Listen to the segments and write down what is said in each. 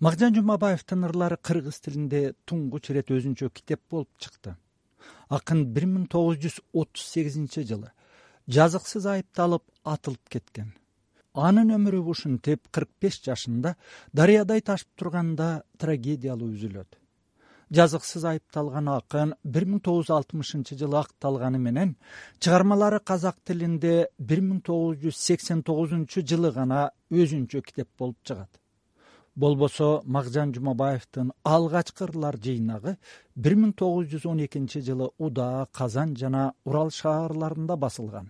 магдан жумабаевдин ырлары кыргыз тилинде туңгуч ирет өзүнчө китеп болуп чыкты акын бир миң тогуз жүз отуз сегизинчи жылы жазыксыз айыпталып атылып кеткен. Анын өмүрү ушинтип кырк беш жашында дарыядай ташып турганда трагедиялуу үзүлөт. Жазыксыз айыпталган акын бир миң тогуз жүз алтымышынчы жылы акталганы менен чыгармалары казак тилинде бир миң тогуз жүз сексен тогузунчу жылы гана өзүнчө китеп болуп чыгат болбосо макжан жумабаевдин алгачкы ырлар жыйнагы бир миң тогуз жүз он экинчи жылы удаа казан жана урал шаарларында басылган.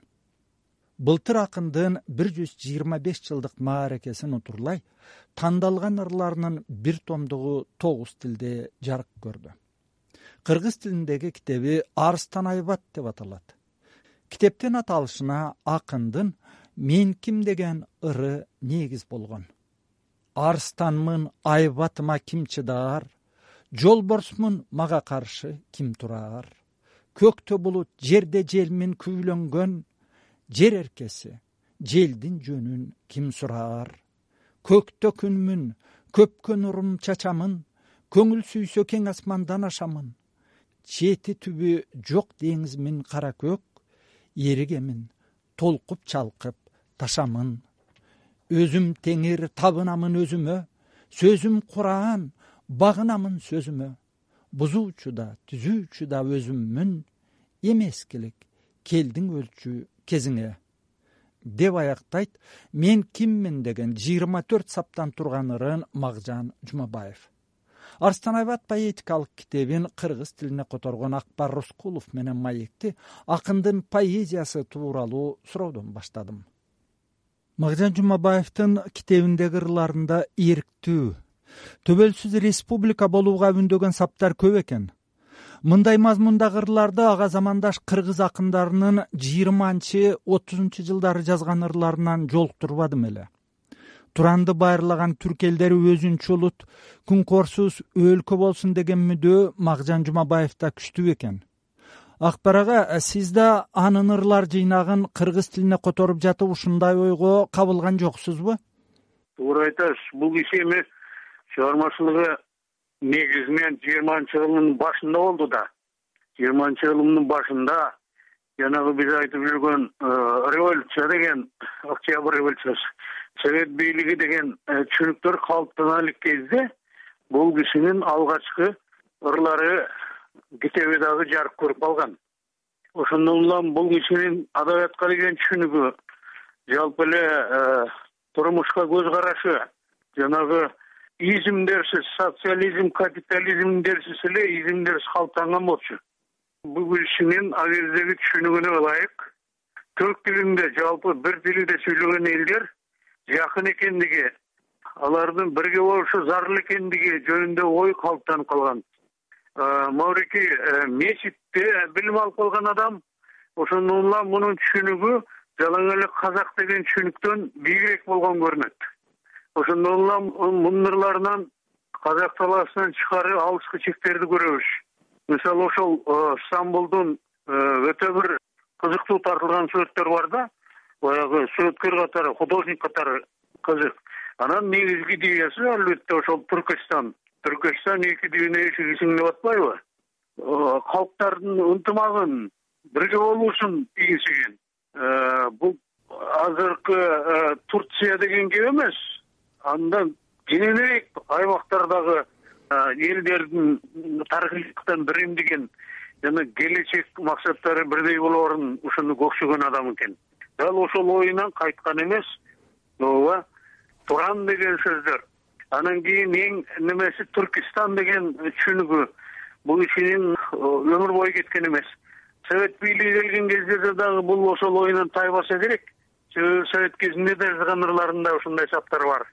Былтыр акындын бир жүз жыйырма беш жылдык мааракесин утурлай тандалган ырларынын бир томдугу тогуз тилде жарык көрдү. Кыргыз тилиндеги китеби арыстан айбат деп аталат. Китептин аталышына акындын мен ким? деген ыры негиз болгон арстанмын айбатыма ким чыдаар жолборсмун мага каршы ким тураар көктө булут жерде желмин күүлөнгөн жер эркеси желдин жөнүн ким сураар көктө күнмүн көпкө нурум чачамын көңүл сүйсө кең асмандан ашамын. Чети түбү жок деңизмин кара көк эригемин толкуп чалкып ташамын өзүм теңир табынамын өзүмө. Сөзүм кураан багынамын сөзүмө. Бузуучу да түзүүчү да өзүммүн. Эмескилик келдиң өлчү кезиңе. Деп аяктайт мен киммин? деген жыйырма төрт саптан турган ырын макжан жумабаев арстан айбат поэтикалык китебин кыргыз тилине которгон акбар рыскулов менен маекти акындын поэзиясы тууралуу суроодон баштадым макжан жумабаевдин китебиндеги ырларында ийриктүү төбөлсүз республика болууга үндөгөн саптар көп экен. Мындай мазмундагы ырларды ага замандаш кыргыз акындарынын жыйырманчы отузунчу жылдары жазган ырларынан жолуктурбадым эле. Туранды байырлаган түрк элдери өзүнчө улут күнкорсуз өлкө болсун деген мүдөө макжан жумабаевда күчтүү экен акбар ага сиз да анын ырлар жыйнагын кыргыз тилине которуп жатып ушундай ойго кабылган жоксузбу? Туура айтасыз бул киши эми чыгармачылыгы негизи менен жыйырманчы кылымдын башында болду да. Жыйырманчы кылымдын башында жанагы биз айтып жүргөн э, революция деген октябрь революциясы совет бийлиги деген э, түшүнүктөр калыптана элек кезде бул кишинин алгачкы ырлары китеби дагы жарык көрүп калган ошондон улам бул кишинин адабиятка деген түшүнүгү жалпы эле э, турмушка көз карашы жанагы изимдерсиз социализм капитализмдерсиз эле изимдерсиз калыптанган болчу. Бул кишинин ал кездеги түшүнүгүнө ылайык түрк тилинде жалпы бир тилде сүйлөгөн элдер жакын экендиги алардын бирге болушу зарыл экендиги жөнүндө ой калыптанып калган маврикий э, мечитте билим алып калган адам ошондон улам мунун түшүнүгү жалаң эле казак деген түшүнүктөн бийигирээк болгон көрүнөт. Ошондон улам мунун казак талаасынан тышкары алыскы чектерди көрөбүз. Мисалы ошол э, стамбулдун э, өтө бир кызыктуу тартылган сүрөттөр бар да. Баягы сүрөткөр катары художник катары кызык. Анан негизги идеясы албетте ошол түркистан түркөстан эки дүйнө эшигисиң деп атпайбы? Калктардын ынтымагын бирге болуусун ийгизген э, бул азыркы э, турция деген кеп эмес. Андан кененирээк аймактардагы э, элдердин жактан биримдигин жана келечек максаттары бирдей болоорун ушуну көксөгөн адам экен. Дал ошол оюнан кайткан эмес. Ооба туран деген сөздөр анан кийин эң немеси түркистан деген түшүнүгү. Бул кишинин өмүр бою кеткен эмес. Совет бийлиги келген кезде дагы бул ошол оюнан тайбаса керек. Себеби совет кезинде да жазган ырларында ушундай саптар бар.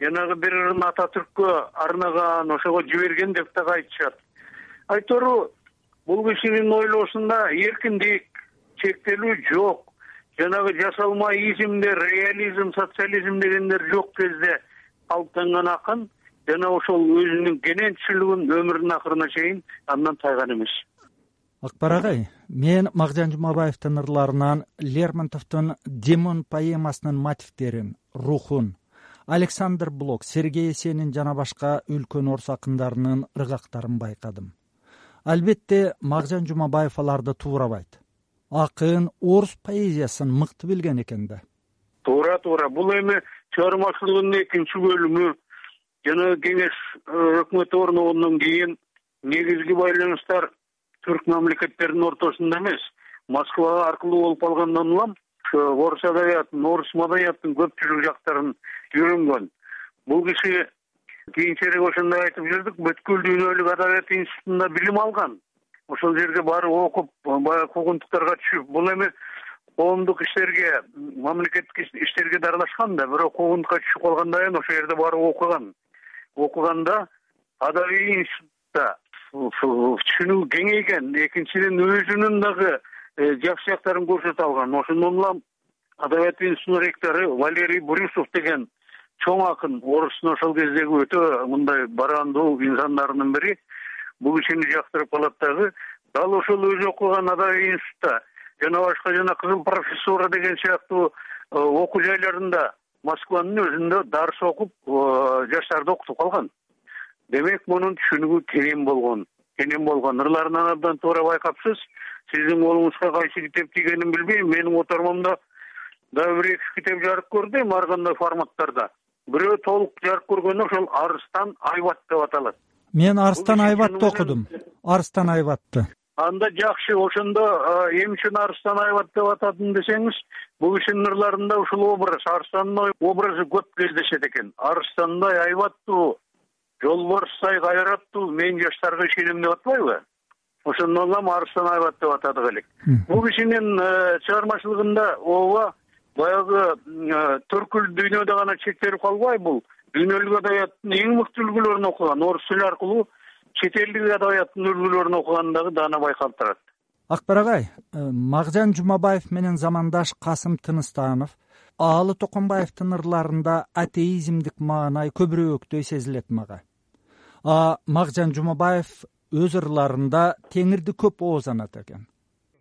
Жанагы бир ырын ата түрккө арнаган ошого жиберген деп дагы айтышат. Айтору бул кишинин ойлоосунда эркиндик чектелүү жок. Жанагы жасалма изимдер реализм социализм дегендер жок кезде калыптанган акын жана ошол өзүнүн кенен өмүрүнүн акырына чейин андан тайган эмес. Акбар агай мен макжан жумабаевдин ырларынан лермонтовдун демон поэмасынын мотивдерин рухун александр блок сергей есенин жана башка үлкөн орус акындарынын ыргактарын байкадым. Албетте мағжан жумабаев аларды туурабайт. Акын орус поэзиясын мыкты билген экен да туура бул эми чыгармачылыгынын экинчи бөлүмү. Жанагы кеңеш э, өкмөтү орногондон кийин негизги байланыштар түрк мамлекеттеринин ортосунда эмес. Москва аркылуу болуп калгандан улам ошо орус адабиятын орус маданиятынын көпчүлүк жактарын үйрөнгөн. Бул киши кийинчерээк ошондой айтып жүрдүк. Бүткүл дүйнөлүк адабият институтунда билим алган. Ошол жерге барып окуп баягы куугунтуктарга түшүп. Бул эми коомдук иштерге мамлекеттик иштерге да аралашкан да бирок куугунтукка түшүп калгандан кийин ошол жерде барып окуган. Окуганда адабий институтта түшүнүгү кеңейген экинчиден өзүнүн дагы э, жакшы жактарын көрсөтө алган. Ошондон улам адабият институтунун ректору валерий брюсов деген чоң акын орустун ошол кездеги өтө мындай барандуу инсандарынын бири бул кишини жактырып калат дагы дал ошол өзү окуган адабий институтта жана башка жана кызыл профессура деген сыяктуу э, окуу жайларында москванын өзүндө дарс окуп э, жаштарды окутуп калган. Демек мунун түшүнүгү кенен болгон кенен болгон. Ырларынан абдан туура байкапсыз. Сиздин колуңузга кайсы китеп тийгенин билбейм. Менин котормомдо дагы бир эки китеп жарык көрдү эми ар кандай форматтарда. Бирөө толук жарык көргөнү ошол арыстан айбат деп аталат. Мен арыстан айбатты окудум. Арыстан айбатты анда жакшы ошондо эмне үчүн арыстан айбат деп атадым десеңиз бул кишинин ырларында ушул образ арстандын образы көп кездешет экен. Арыстандай айбаттуу жолборстой кайраттуу мен жаштарга ишенем деп атпайбы? Ошондон улам арыстан айбат деп атадык элек. Бул кишинин э, чыгармачылыгында ооба баягы э, түркүл дүйнөдө гана чектелип калбай бул. Дүйнөлүк адабияттын эң мыкты үлгүлөрүн окуган. Орус тили аркылуу чет элдик адабияттын үлгүлөрүн окуганы дагы даана байкалып турат акбар агай э, мағжан жумабаев менен замандаш касым тыныстанов аалы токомбаевдин ырларында атеизмдик маанай көбүрөөктөй сезилет мага. А мағжан жумабаев өз ырларында теңирди көп оозанат экен.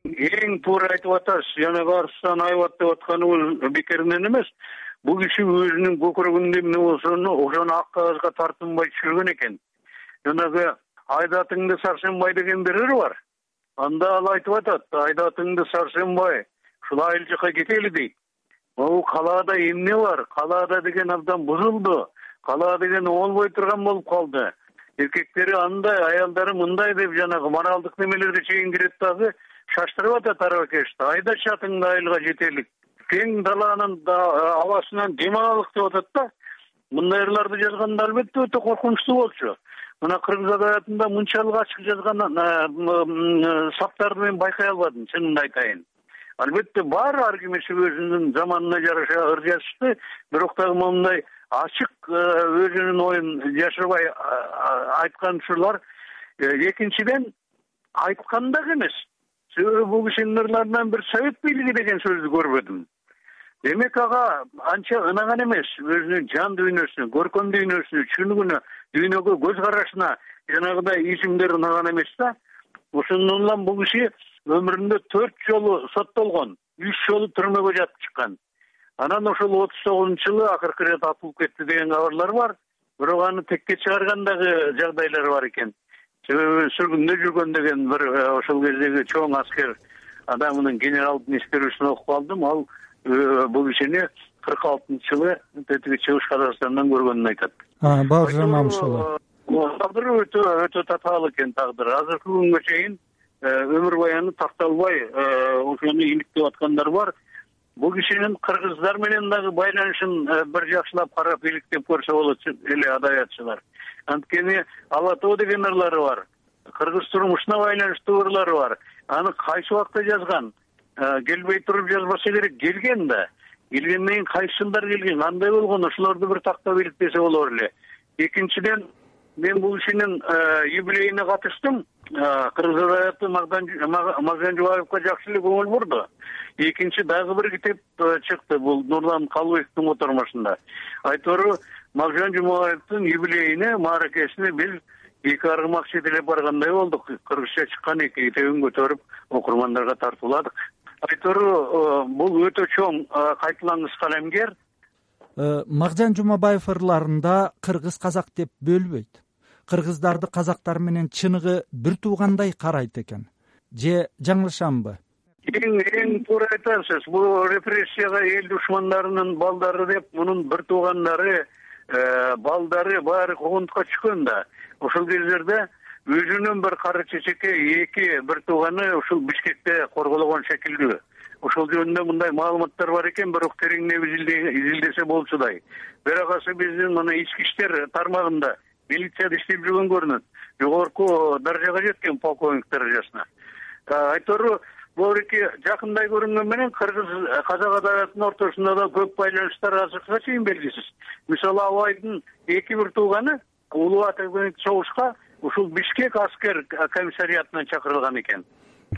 Эң туура айтып атасыз жанагы арыстан айбат деп атканыбыз бекеринен эмес бул киши өзүнүн көкүрөгүндө эмне болсо ошону ак кагазга тартынбай түшүргөн экен. Жанагы айдатыңды сарсенбай деген бир бар. Анда ал айтып атат айдатыңды сарсенбай ушул айыл жака кетели дейт. Могу калаада эмне бар? Калаада деген абдан бузулду калаа деген болбой турган болуп калды эркектери андай аялдары мындай деп жанагы моралдык немелерге чейин кирет дагы шаштырып атат арабакешти айдачы атыңды айылга жетелик кең даланын абасынан дем алалык деп атат да мындай ырларды жазганда албетте өтө коркунучтуу болчу мына кыргыз адабиятында мынчалык ачык жазган саптарды мен байкай албадым чынымды айтайын албетте бар ар ким өзүнүн заманына жараша ыр жазышты бирок дагы моундай ачык өзүнүн оюн жашырбай айткан ушулар э, экинчиден айткан дагы эмес. Себеби бул кишинин ырларынан бир совет бийлиги деген сөздү көрбөдүм демек ага анча ынаган эмес өзүнүн жан дүйнөсүнө көркөм дүйнөсүнө түшүнүгүнө дүйнөгө көз карашына жанагыдай изимдер ынаган эмес да. Ошондон улам бул киши өмүрүндө төрт жолу соттолгон үч жолу түрмөгө жатып чыккан. Анан ошол отуз тогузунчу жылы акыркы ирет атылып кетти деген кабарлар бар. Бирок аны текке чыгарган дагы жагдайлар бар экен. Себеби сүргүндө жүргөн деген бир э, ошол кездеги чоң аскер адамынын генералдын эскерүүсүн окуп калдым ал бул кишини кырк алтынчы жылы тетиги чыгыш казакстандан көргөнүн айтат. Бауыржан мамышұлы э, тагдыры өтө өтө татаал экен тагдыры азыркы күнгө чейин өмүр баяны такталбай ошону иликтеп аткандар бар. Бул кишинин кыргыздар менен дагы байланышын бир жакшылап карап иликтеп көрсө болот эле адабиятчылар. Анткени ала тоо деген ырлары бар кыргыз турмушуна байланыштуу ырлары бар. Аны кайсы убакта жазган? э, келбей туруп жазбаса керек келген да. Келгенден кийин кайсы жылдары келген кандай болгон ошолорду бир тактап иликтесе болор эле. Экинчиден мен бул кишинин э, юбилейине катыштым. Э, кыргыз адабияты мағжан жубаевка жакшы эле көңүл бурду. Экинчи дагы бир китеп чыкты бул нурлан калыбековдун котормосунда айтор мағжан жумабаевдин юбилейине мааракесине биз эки аргымак чет эле баргандай болдук. Кыргызча чыккан эки китебин көтөрүп окурмандарга тартууладык айтору бул өтө чоң кайталангыс калемгер э, макжан жумабаев ырларында кыргыз казак деп бөлбөйт. Кыргыздарды казактар менен чыныгы бир туугандай карайт экен. Же жаңылышамбы? Эң эң туура айтасыз бул репрессияга эл душмандарынын балдары деп мунун бир туугандары э, балдары баары куугунтукка түшкөн да. Ошол кездерде өзүнүн бир кары чечекей эки бир тууганы ушул бишкекте корголгон шекилдүү ошол жөнүндө мындай маалыматтар бар экен бирок тереңдеп изилдесе болчудай бир агасы биздин мына ички иштер тармагында милицияда иштеп жүргөн көрүнөт. Жогорку даражага жеткен полковник даражасына. Айтору могу эки жакындай көрүнгөн менен кыргыз казак адабиятынын ортосунда да көп байланыштар азыркыга чейин белгисиз. Мисалы абайдын эки бир тууганы улуу ата чогушка ушул бишкек аскер комиссариатынан чакырылган экен.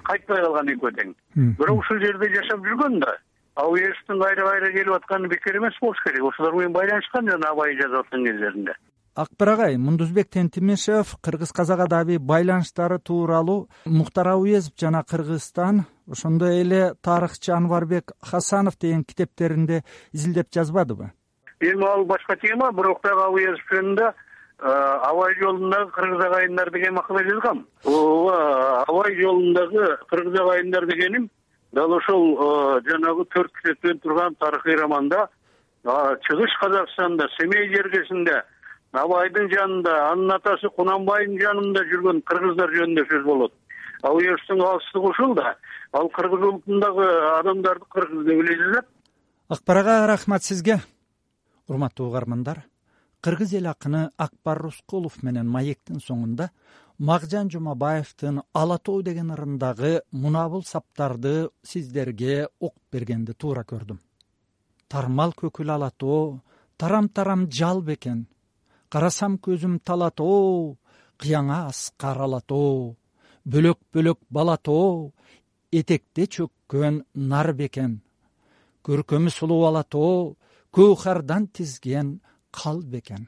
Кайтпай калган экөө тең. Бирок ушул жерде жашап жүргөн да. Ауездин кайра кайра келип атканы бекер эмес болуш керек. Ошолор менен байланышкан жана абай жазып аткан кездеринде акбар агай мундузбек тентимишев кыргыз казак адаби байланыштары тууралуу мухтар ауезов жана кыргызстан ошондой эле тарыхчы анварбек хасанов деген китептеринде изилдеп жазбадыбы? Эми ал башка тема бирок дагы ауезов жөнүндө абай жолундагы кыргыз агайындар деген макала жазгам ооба абай жолундагы кыргыз агайындар дегеним дал ошол жанагы төрт китептен турган тарыхый романда чыгыш казакстанда семей жергесинде абайдын жанында анын атасы кунанбайдын жанында жүргөн кыргыздар жөнүндө сөз болот. Ауездин калыстыгы ушул да. Ал кыргыз улутундагы адамдарды кыргыз деп эле жазат акбар ага рахмат сизге. Урматтуу угармандар кыргыз эл акыны акбар рускулов менен маектин соңунда макжан жумабаевдин ала тоо деген ырындагы мунабул саптарды сиздерге окуп бергенди туура көрдүм. Тармал көкүл ала тоо тарам тарам жал бекен карасам көзүм тала тоо кыяңа аскар ала тоо бөлөк бөлөк бала тоо этекте чөккөн нар бекен көркөмү сулуу ала тоо көухардан тизген кал бекен